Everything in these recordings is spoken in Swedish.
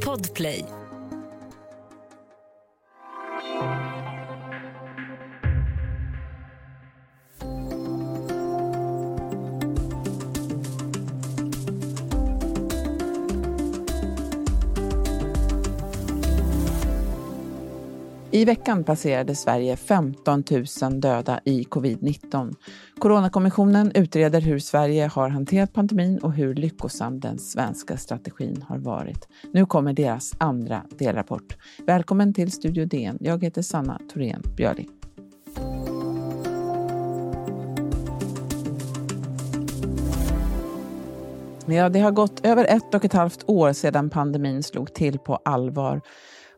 Podplay. I veckan passerade Sverige 15 000 döda i covid-19. Coronakommissionen utreder hur Sverige har hanterat pandemin och hur lyckosam den svenska strategin har varit. Nu kommer deras andra delrapport. Välkommen till Studio DN. Jag heter Sanna Thorén Björling. Ja, det har gått över ett och ett halvt år sedan pandemin slog till på allvar.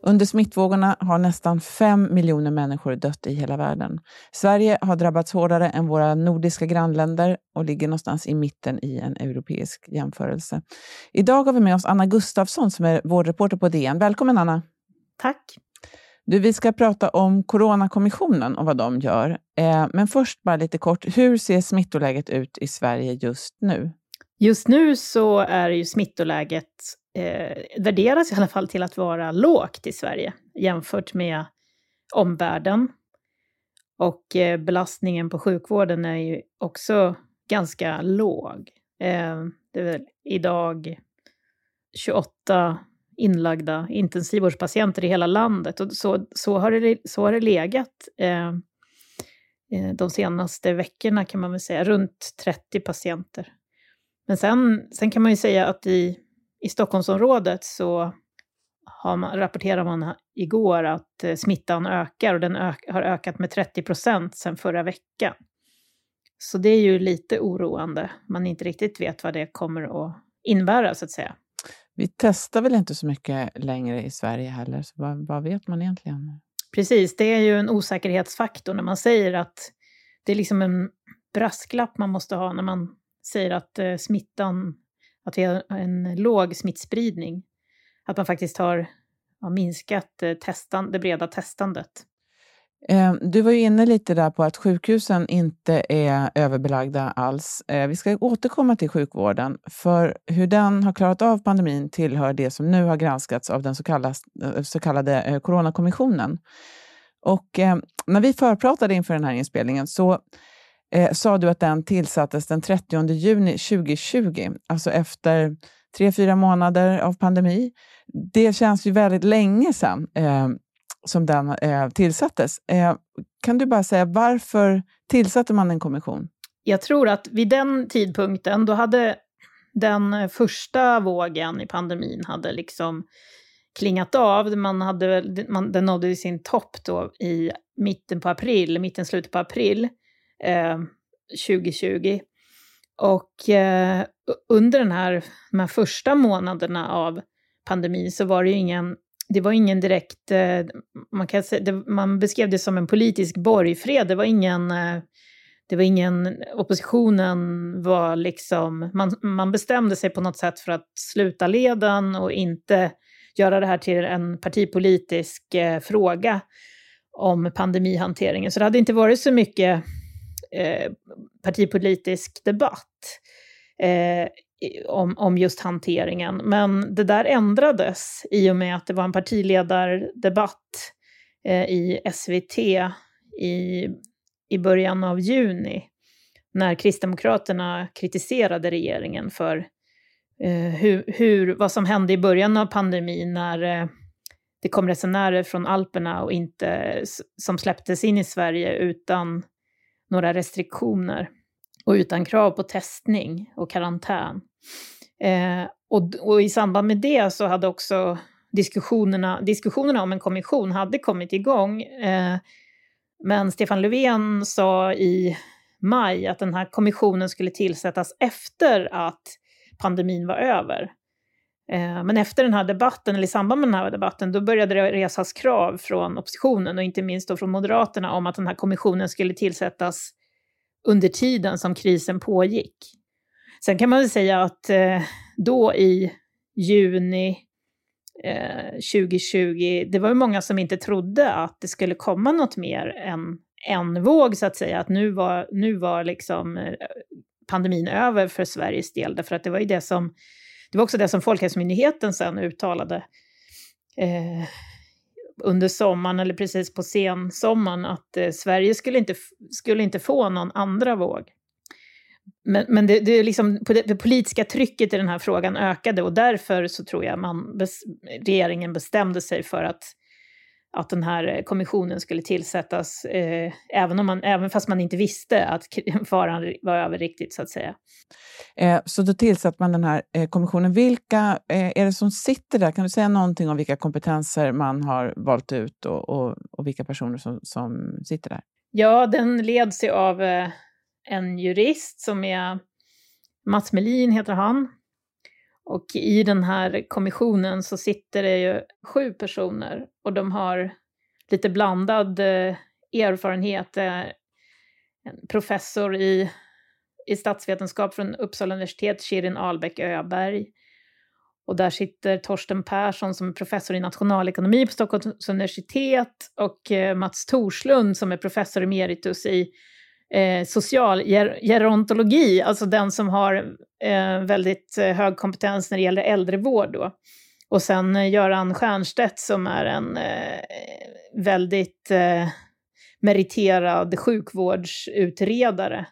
Under smittvågorna har nästan fem miljoner människor dött i hela världen. Sverige har drabbats hårdare än våra nordiska grannländer och ligger någonstans i mitten i en europeisk jämförelse. Idag har vi med oss Anna Gustafsson som är vår reporter på DN. Välkommen Anna! Tack! Du, vi ska prata om Coronakommissionen och vad de gör. Eh, men först bara lite kort, hur ser smittoläget ut i Sverige just nu? Just nu så är ju smittoläget eh, värderas i alla fall till att vara lågt i Sverige jämfört med omvärlden. Och eh, belastningen på sjukvården är ju också ganska låg. Eh, det är väl idag 28 inlagda intensivvårdspatienter i hela landet. Och så, så, har, det, så har det legat eh, eh de senaste veckorna kan man väl säga, runt 30 patienter. Men sen, sen kan man ju säga att i i Stockholmsområdet så har man, rapporterar man igår att eh, smittan ökar och den ök, har ökat med 30 procent sedan förra veckan. Så det är ju lite oroande. Man inte riktigt vet vad det kommer att innebära, så att säga. Vi testar väl inte så mycket längre i Sverige heller, så vad, vad vet man egentligen? Precis, det är ju en osäkerhetsfaktor när man säger att det är liksom en brasklapp man måste ha när man säger att eh, smittan att vi har en låg smittspridning. Att man faktiskt har, har minskat eh, testan, det breda testandet. Ehm, du var ju inne lite där på att sjukhusen inte är överbelagda alls. Eh, vi ska återkomma till sjukvården, för hur den har klarat av pandemin tillhör det som nu har granskats av den så kallade, eh, så kallade Coronakommissionen. Och ehm, när vi förpratade inför den här inspelningen så eh, sa du att den tillsattes den 30 juni 2020, alltså efter tre, fyra månader av pandemi. Det känns ju väldigt länge sedan eh, som den eh, tillsattes. Eh, kan du bara säga varför tillsatte man en kommission? Jag tror att vid den tidpunkten, då hade den första vågen i pandemin hade liksom klingat av. Man hade, man, den nådde sin topp då i mitten på april, mitten, slutet på april Eh, 2020. Och eh, under den här, de här första månaderna av pandemin så var det ju ingen, det var ingen direkt, eh, man, kan säga, det, man beskrev det som en politisk borgfred, det var ingen eh, det var ingen, oppositionen var liksom, man, man bestämde sig på något sätt för att sluta leden och inte göra det här till en partipolitisk eh, fråga om pandemihanteringen. Så det hade inte varit så mycket eh, partipolitisk debatt eh, om, om just hanteringen. Men det där ändrades i och med att det var en partiledardebatt eh, i SVT i, i början av juni när Kristdemokraterna kritiserade regeringen för eh, hur, hur, vad som hände i början av pandemin när eh, det kom resenärer från Alperna och inte, som släpptes in i Sverige utan några restriktioner och utan krav på testning och karantän. Eh, och, och, i samband med det så hade också diskussionerna, diskussionerna om en kommission hade kommit igång. Eh, men Stefan Löfven sa i maj att den här kommissionen skulle tillsättas efter att pandemin var över. Eh, men efter den här debatten, eller i samband med den här debatten, då började det resas krav från oppositionen och inte minst då från Moderaterna om att den här kommissionen skulle tillsättas under tiden som krisen pågick. Sen kan man väl säga att eh, då i juni eh, 2020, det var ju många som inte trodde att det skulle komma något mer än en våg så att säga, att nu var, nu var liksom pandemin över för Sveriges del, därför att det var ju det som det var också det som Folkhälsomyndigheten sen uttalade eh, under sommaren, eller precis på sensommaren, att eh, Sverige skulle inte, skulle inte få någon andra våg. Men, men det, det, liksom, det, politiska trycket i den här frågan ökade och därför så tror jag man regeringen bestämde sig för att att den här eh, kommissionen skulle tillsättas, eh, även, om man, även fast man inte visste att faran var över riktigt, så att säga. Eh, så då tillsatte man den här eh, kommissionen. Vilka eh, är det som sitter där? Kan du säga någonting om vilka kompetenser man har valt ut och, och, och vilka personer som, som sitter där? Ja, den leds ju av eh, en jurist som är Mats Melin heter han, och i den här kommissionen så sitter det ju sju personer och de har lite blandad eh, erfarenhet. Eh, en professor i, i statsvetenskap från Uppsala universitet, Shirin Albeck Öberg. Och där sitter Torsten Persson som är professor i nationalekonomi på Stockholms universitet och eh, Mats Torslund som är professor emeritus i eh, socialgerontologi, alltså den som har eh, väldigt eh, hög kompetens när det gäller äldrevård. Då. Och sen eh, Göran Stiernstedt som är en eh, väldigt eh, meriterad sjukvårdsutredare.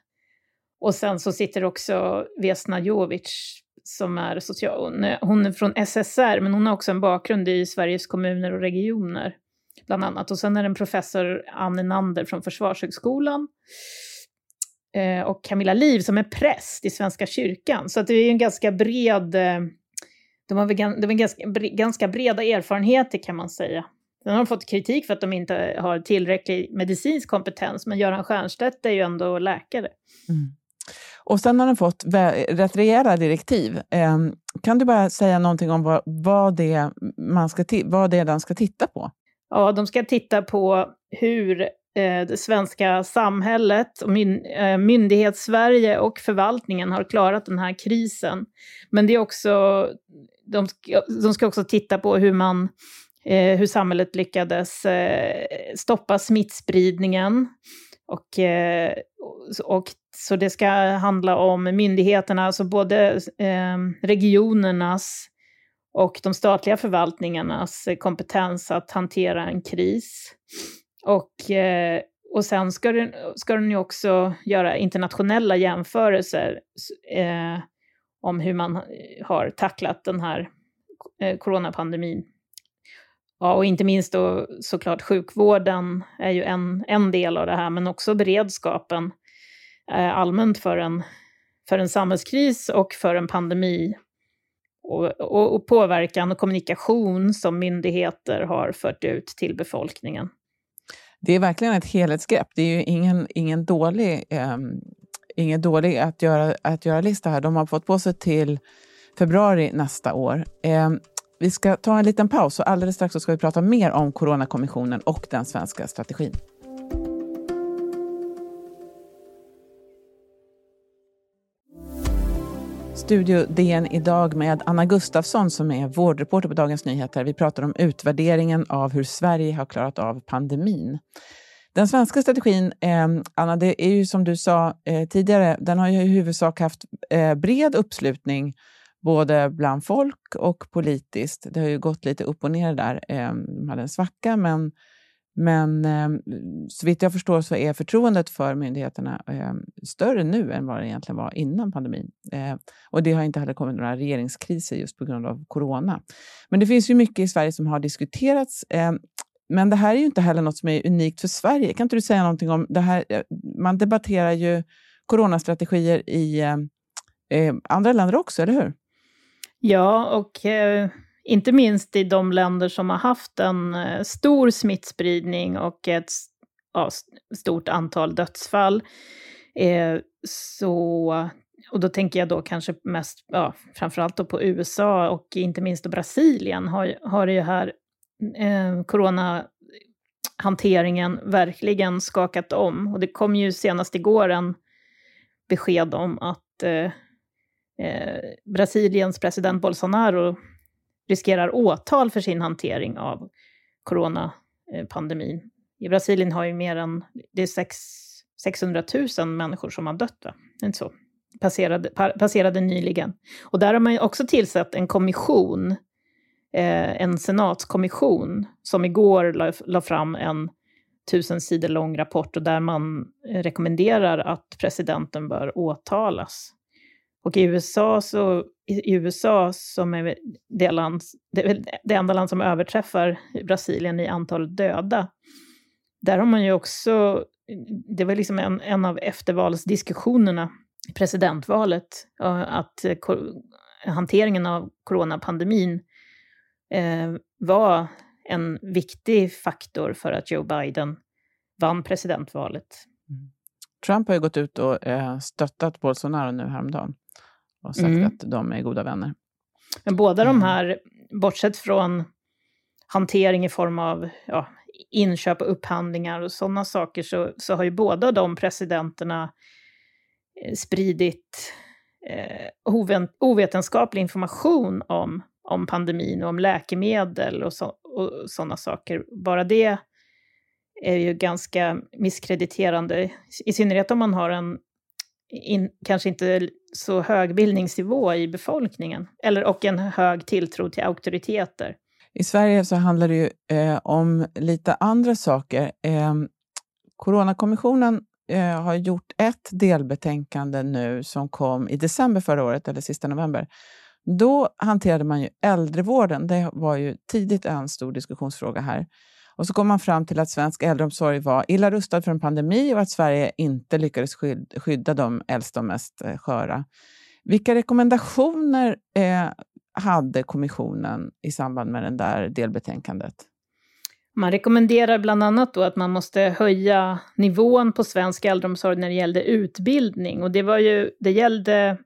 Och sen så sitter också Vesna Jovic som är social, hon är från SSR, men hon har också en bakgrund i Sveriges kommuner och regioner, bland annat. Och sen är det en professor, Anne Nander från Försvarshögskolan. Eh, och Camilla Liv som är präst i Svenska kyrkan. Så att det är en ganska bred... Eh, de har väl, det var ganska, ganska breda erfarenheter kan man säga. Sen har de fått kritik för att de inte har tillräcklig medicinsk kompetens, men Göran Stiernstedt är ju ändå läkare. Mm. Och sen har de fått rätt rejäla direktiv. Ehm, kan du bara säga någonting om vad, vad, det, man ska vad det är den ska titta på? Ja, de ska titta på hur Eh, det svenska samhället, och eh, myndighets-Sverige och förvaltningen har klarat den här krisen. Men det är också, de ska, de ska också titta på hur man eh, hur samhället lyckades stoppa smittspridningen. Och, och, så det ska handla om myndigheterna, alltså både regionernas och de statliga förvaltningarnas kompetens att hantera en kris. Och, eh, och sen ska den, ska den ju också göra internationella jämförelser eh, om hur man har tacklat den här eh, coronapandemin. Ja, och inte minst då såklart sjukvården är ju en, en del av det här, men också beredskapen eh, allmänt för en, för en samhällskris och för en pandemi. Och, och, och påverkan och kommunikation som myndigheter har fört ut till befolkningen. Det är verkligen ett helhetsgrepp. Det är ju ingen, ingen dålig, eh, ingen dålig att göra, att göra lista här. De har fått på sig till februari nästa år. Eh, vi ska ta en liten paus och alldeles strax så ska vi prata mer om Coronakommissionen och den svenska strategin. Studio DN idag med Anna Gustafsson som är vårdreporter på Dagens Nyheter. Vi pratar om utvärderingen av hur Sverige har klarat av pandemin. Den svenska strategin, eh, Anna, det är ju som du sa eh, tidigare, den har ju i huvudsak haft eh, bred uppslutning både bland folk och politiskt. Det har ju gått lite upp och ner där. Eh, de hade en svacka, men men eh, så vitt jag förstår så är förtroendet för myndigheterna eh, större nu än vad det egentligen var innan pandemin. Eh, och det har inte heller kommit några regeringskriser just på grund av corona. Men det finns ju mycket i Sverige som har diskuterats. Eh, men det här är ju inte heller något som är unikt för Sverige. Kan inte du säga någonting om det här? Eh, man debatterar ju coronastrategier i eh, andra länder också, eller hur? Ja, och eh, inte minst i de länder som har haft en eh, stor smittspridning och ett ja, stort antal dödsfall. Eh, så, och då tänker jag då kanske mest, ja, framförallt då på USA och inte minst då Brasilien har, har ju här eh, coronahanteringen verkligen skakat om. Och det kom ju senast igår en besked om att eh, eh, Brasiliens president Bolsonaro riskerar åtal för sin hantering av coronapandemin. I Brasilien har ju mer än det är 600 000 människor som har dött, va? Inte så? passerade, passerade nyligen. Och där har man också tillsatt en kommission, eh, en senatskommission, som igår la, la fram en tusen sidor lång rapport och där man rekommenderar att presidenten bör åtalas. Och i USA, så, i USA som är det, land, det, det enda land som överträffar Brasilien i antal döda, där har man ju också, det var liksom en, en av eftervalsdiskussionerna i presidentvalet, att hanteringen av coronapandemin eh, var en viktig faktor för att Joe Biden vann presidentvalet. Mm. Trump har ju gått ut och eh, stöttat Bolsonaro nu häromdagen och sagt mm. att de är goda vänner. Men båda de mm. här, bortsett från hantering i form av ja, inköp och upphandlingar och sådana saker, så, så har ju båda de presidenterna eh, spridit eh, ovetenskaplig information om, om pandemin och om läkemedel och, så, och sådana saker. Bara det är ju ganska misskrediterande, i synnerhet om man har en in, kanske inte så hög bildningsnivå i befolkningen, eller, och en hög tilltro till auktoriteter. I Sverige så handlar det ju eh, om lite andra saker. Eh, Coronakommissionen eh, har gjort ett delbetänkande nu som kom i december förra året, eller sista november. Då hanterade man ju äldrevården. Det var ju tidigt en stor diskussionsfråga här. Och så kom man fram till att svensk äldreomsorg var illa rustad för en pandemi och att Sverige inte lyckades skydda de äldsta och mest eh, sköra. Vilka rekommendationer eh, hade kommissionen i samband med det där delbetänkandet? Man rekommenderar bland annat då att man måste höja nivån på svensk äldreomsorg när det gällde utbildning. Och det, var ju, det, gällde,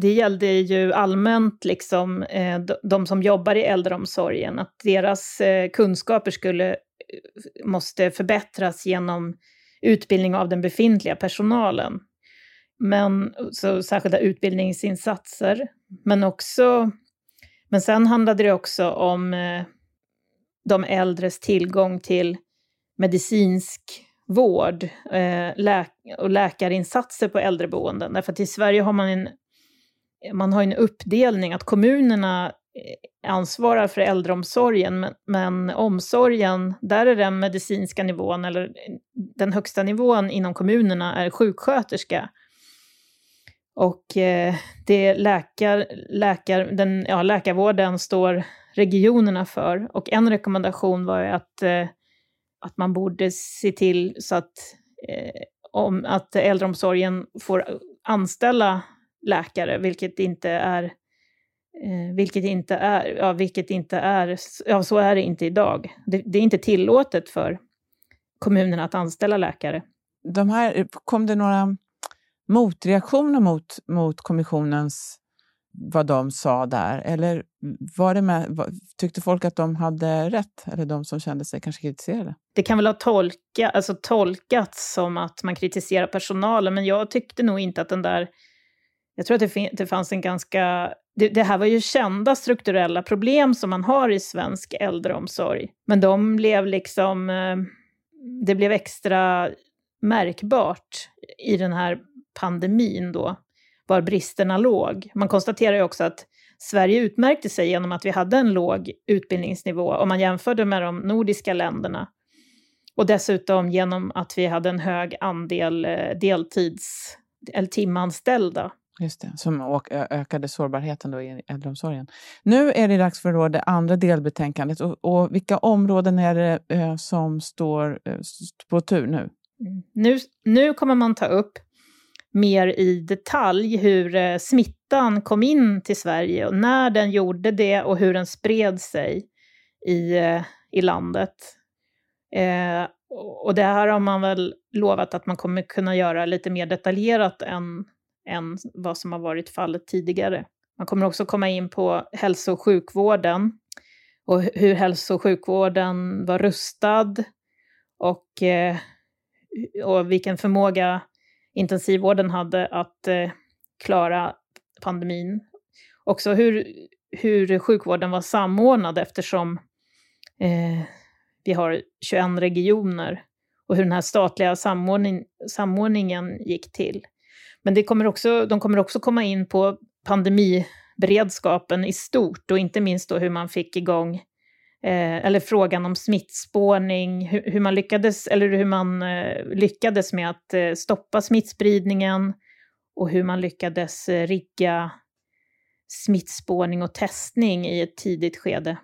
det gällde ju allmänt liksom, eh, de som jobbar i äldreomsorgen, att deras eh, kunskaper skulle, eh, måste förbättras genom utbildning av den befintliga personalen. Men, så särskilda utbildningsinsatser, men också men sen handlade det också om de äldres tillgång till medicinsk vård eh, lä och läkarinsatser på äldreboenden. Därför att i Sverige har man en, man har en uppdelning att kommunerna eh, ansvarar för äldreomsorgen, men, men omsorgen, där är den medicinska nivån, eller eh, den högsta nivån inom kommunerna är sjuksköterska. Och eh, det läkar, läkar, den, ja, läkarvården står regionerna för. Och en rekommendation var att, eh, att man borde se till så att, eh, om, att äldreomsorgen får anställa läkare, vilket inte är eh, vilket inte är, ja, vilket inte är, ja så är det inte idag. Det, det är inte tillåtet för kommunerna att anställa läkare. De här, kom det några motreaktioner mot, mot kommissionens vad de sa där? Eller var det med, var, tyckte folk att de hade rätt? Eller de som kände sig kanske kritiserade? Det kan väl ha tolka, alltså tolkats som att man kritiserar personalen, men jag tyckte nog inte att den där... Jag tror att det, det fanns en ganska... Det, det, här var ju kända strukturella problem som man har i svensk äldreomsorg. Men de blev liksom... Eh, det blev extra märkbart i den här pandemin då, var bristerna låg. Man konstaterar ju också att Sverige utmärkte sig genom att vi hade en låg utbildningsnivå om man jämförde med de nordiska länderna. Och dessutom genom att vi hade en hög andel eh, deltids eller timanställda. Just det, som ökade sårbarheten då i äldreomsorgen. Nu är det dags för det andra delbetänkandet. Och, och vilka områden är det eh, som står eh, på tur nu? Mm. nu? Nu kommer man ta upp mer i detalj hur eh, smittan kom in till Sverige och när den gjorde det och hur den spred sig i, eh, i landet. Eh, och det här har man väl lovat att man kommer kunna göra lite mer detaljerat än, än vad som har varit fallet tidigare. Man kommer också komma in på hälso och sjukvården och hur hälso och sjukvården var rustad och, eh, och vilken förmåga intensivvården hade att eh, klara pandemin. Också hur, hur sjukvården var samordnad eftersom eh, vi har 21 regioner och hur den här statliga samordning, samordningen gick till. Men det kommer också, de kommer också komma in på pandemiberedskapen i stort och inte minst då hur man fick igång eh, eller frågan om smittspårning, hur, hur, man lyckades, eller hur man eh, lyckades med att eh, stoppa smittspridningen och hur man lyckades eh, rigga smittspårning och testning i ett tidigt skede.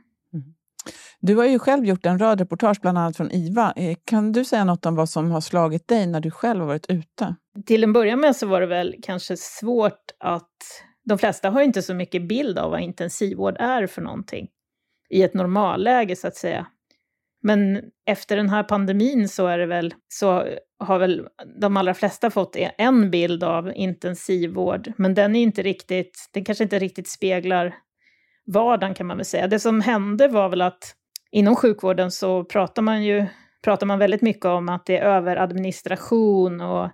Du har ju själv gjort en rad reportage, bland annat från IVA. Eh, kan du säga något om vad som har slagit dig när du själv har varit ute? Till en början med så var det väl kanske svårt att... De flesta har inte så mycket bild av vad intensivvård är för någonting i ett normalläge, så att säga. Men efter den här pandemin så, är det väl, så har väl de allra flesta fått e- en bild av intensivvård, men den är inte riktigt, den kanske inte riktigt speglar vardagen kan man väl säga. Det som hände var väl att inom sjukvården så pratar man ju pratar man väldigt mycket om att det är överadministration och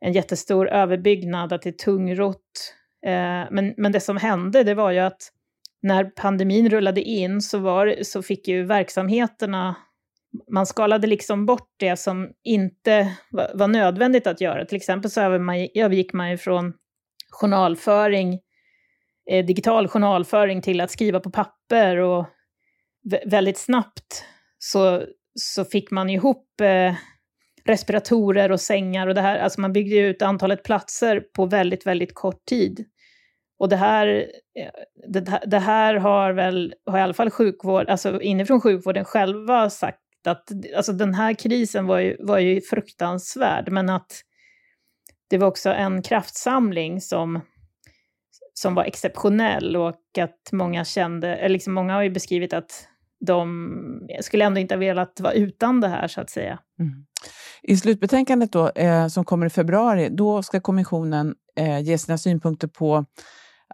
en jättestor överbyggnad, att det är tungrott. Eh, men, men det som hände, det var ju att när pandemin rullade in så, var, så fick ju verksamheterna man skalade liksom bort det som inte var, var nödvändigt att göra. Till exempel så övergick man ju från journalföring, eh, digital journalföring till att skriva på papper och väldigt snabbt så, så fick man ihop eh, respiratorer och sängar och det här, alltså man byggde ut antalet platser på väldigt, väldigt kort tid. Och det här, eh, det, det här har väl, har i alla fall sjukvård, alltså inifrån sjukvården själva sagt att alltså den här krisen var ju, var ju fruktansvärd, men att det var också en kraftsamling som, som var exceptionell och att många kände, eller liksom många har ju beskrivit att de skulle ändå inte ha velat vara utan det här, så att säga. Mm. I slutbetänkandet då, eh, som kommer i februari, då ska kommissionen eh, ge sina synpunkter på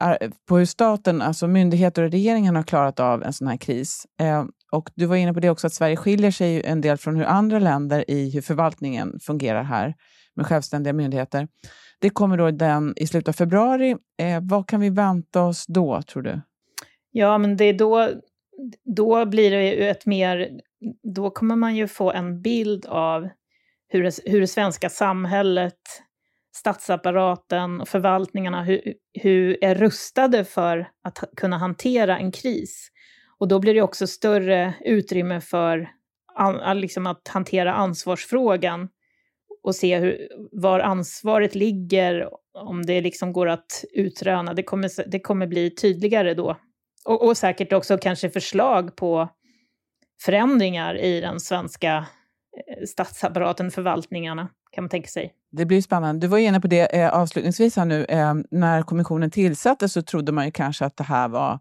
eh, på hur staten, alltså myndigheter och regeringen har klarat av en sån här kris. Eh, och du var inne på det också, att Sverige skiljer sig en del från hur andra länder i hur förvaltningen fungerar här med självständiga myndigheter. Det kommer då den i slutet av februari. Eh, vad kan vi vänta oss då, tror du? Ja, men det är då, då blir det ju ett mer... Då kommer man ju få en bild av hur det, hur det svenska samhället statsapparaten och förvaltningarna hur, hur är rustade för att kunna hantera en kris. Och då blir det också större utrymme för an, liksom att hantera ansvarsfrågan och se hur, var ansvaret ligger, om det liksom går att utröna. Det kommer, det kommer bli tydligare då. Och, och säkert också kanske förslag på förändringar i den svenska eh, statsapparaten, förvaltningarna kan man tänka sig. Det blir spännande. Du var inne på det eh, avslutningsvis här nu. Eh, när kommissionen tillsattes så trodde man ju kanske att det här var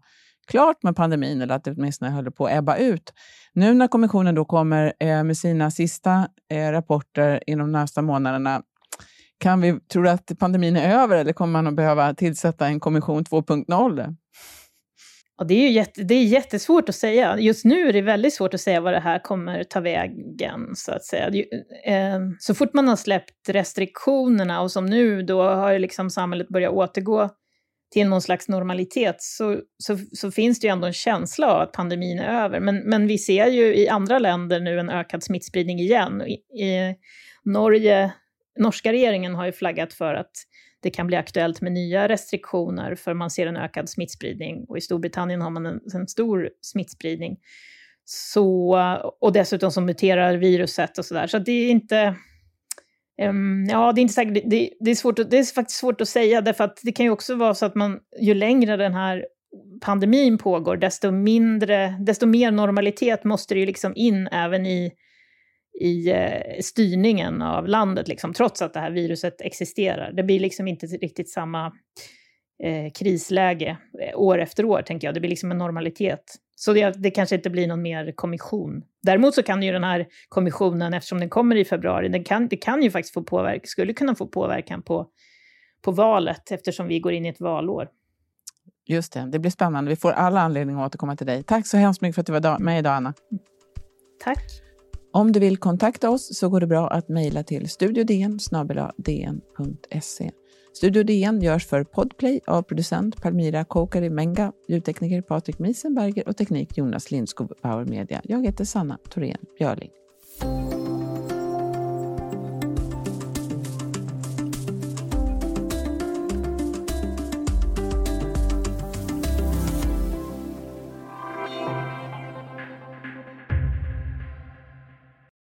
klart med pandemin eller att det åtminstone höll på att ebba ut. Nu när kommissionen då kommer eh, med sina sista eh, rapporter inom de närmsta månaderna, kan vi, tror du att pandemin är över eller kommer man att behöva tillsätta en kommission 2.0? Ja, det, är ju jätte, det är jättesvårt att säga. Just nu är det väldigt svårt att säga vad det här kommer ta vägen, så att säga. Ehm, så fort man har släppt restriktionerna och som nu, då har liksom samhället börjat återgå till någon slags normalitet, så, så, så, finns det ju ändå en känsla av att pandemin är över. Men, men vi ser ju i andra länder nu en ökad smittspridning igen. I, i Norge, norska regeringen har ju flaggat för att det kan bli aktuellt med nya restriktioner för man ser en ökad smittspridning och i Storbritannien har man en, en stor smittspridning. Så, och dessutom så muterar viruset och sådär. Så det är inte... Um, ja, det är inte säkert, det, det, är svårt, det är faktiskt svårt att säga, därför att det kan ju också vara så att man, ju längre den här pandemin pågår, desto mindre, desto mer normalitet måste det ju liksom in även i i eh, styrningen av landet, liksom, trots att det här viruset existerar. Det blir liksom inte riktigt samma eh, krisläge eh, år efter år, tänker jag. Det blir liksom en normalitet. Så det, det, kanske inte blir någon mer kommission. Däremot så kan ju den här kommissionen, eftersom den kommer i februari, den kan, det kan ju faktiskt få påverkan, skulle kunna få påverkan på, på valet, eftersom vi går in i ett valår. Just det, det blir spännande. Vi får alla anledning att återkomma till dig. Tack så hemskt mycket för att du var med idag, Anna. Tack. Om du vill kontakta oss så går det bra att mejla till studiodn dn.se. Studio DN görs för Podplay av producent Palmira Kokari Menga, ljudtekniker Patrik Miesenberger och teknik Jonas Lindskog, Power Media. Jag heter Sanna Thorén Björling.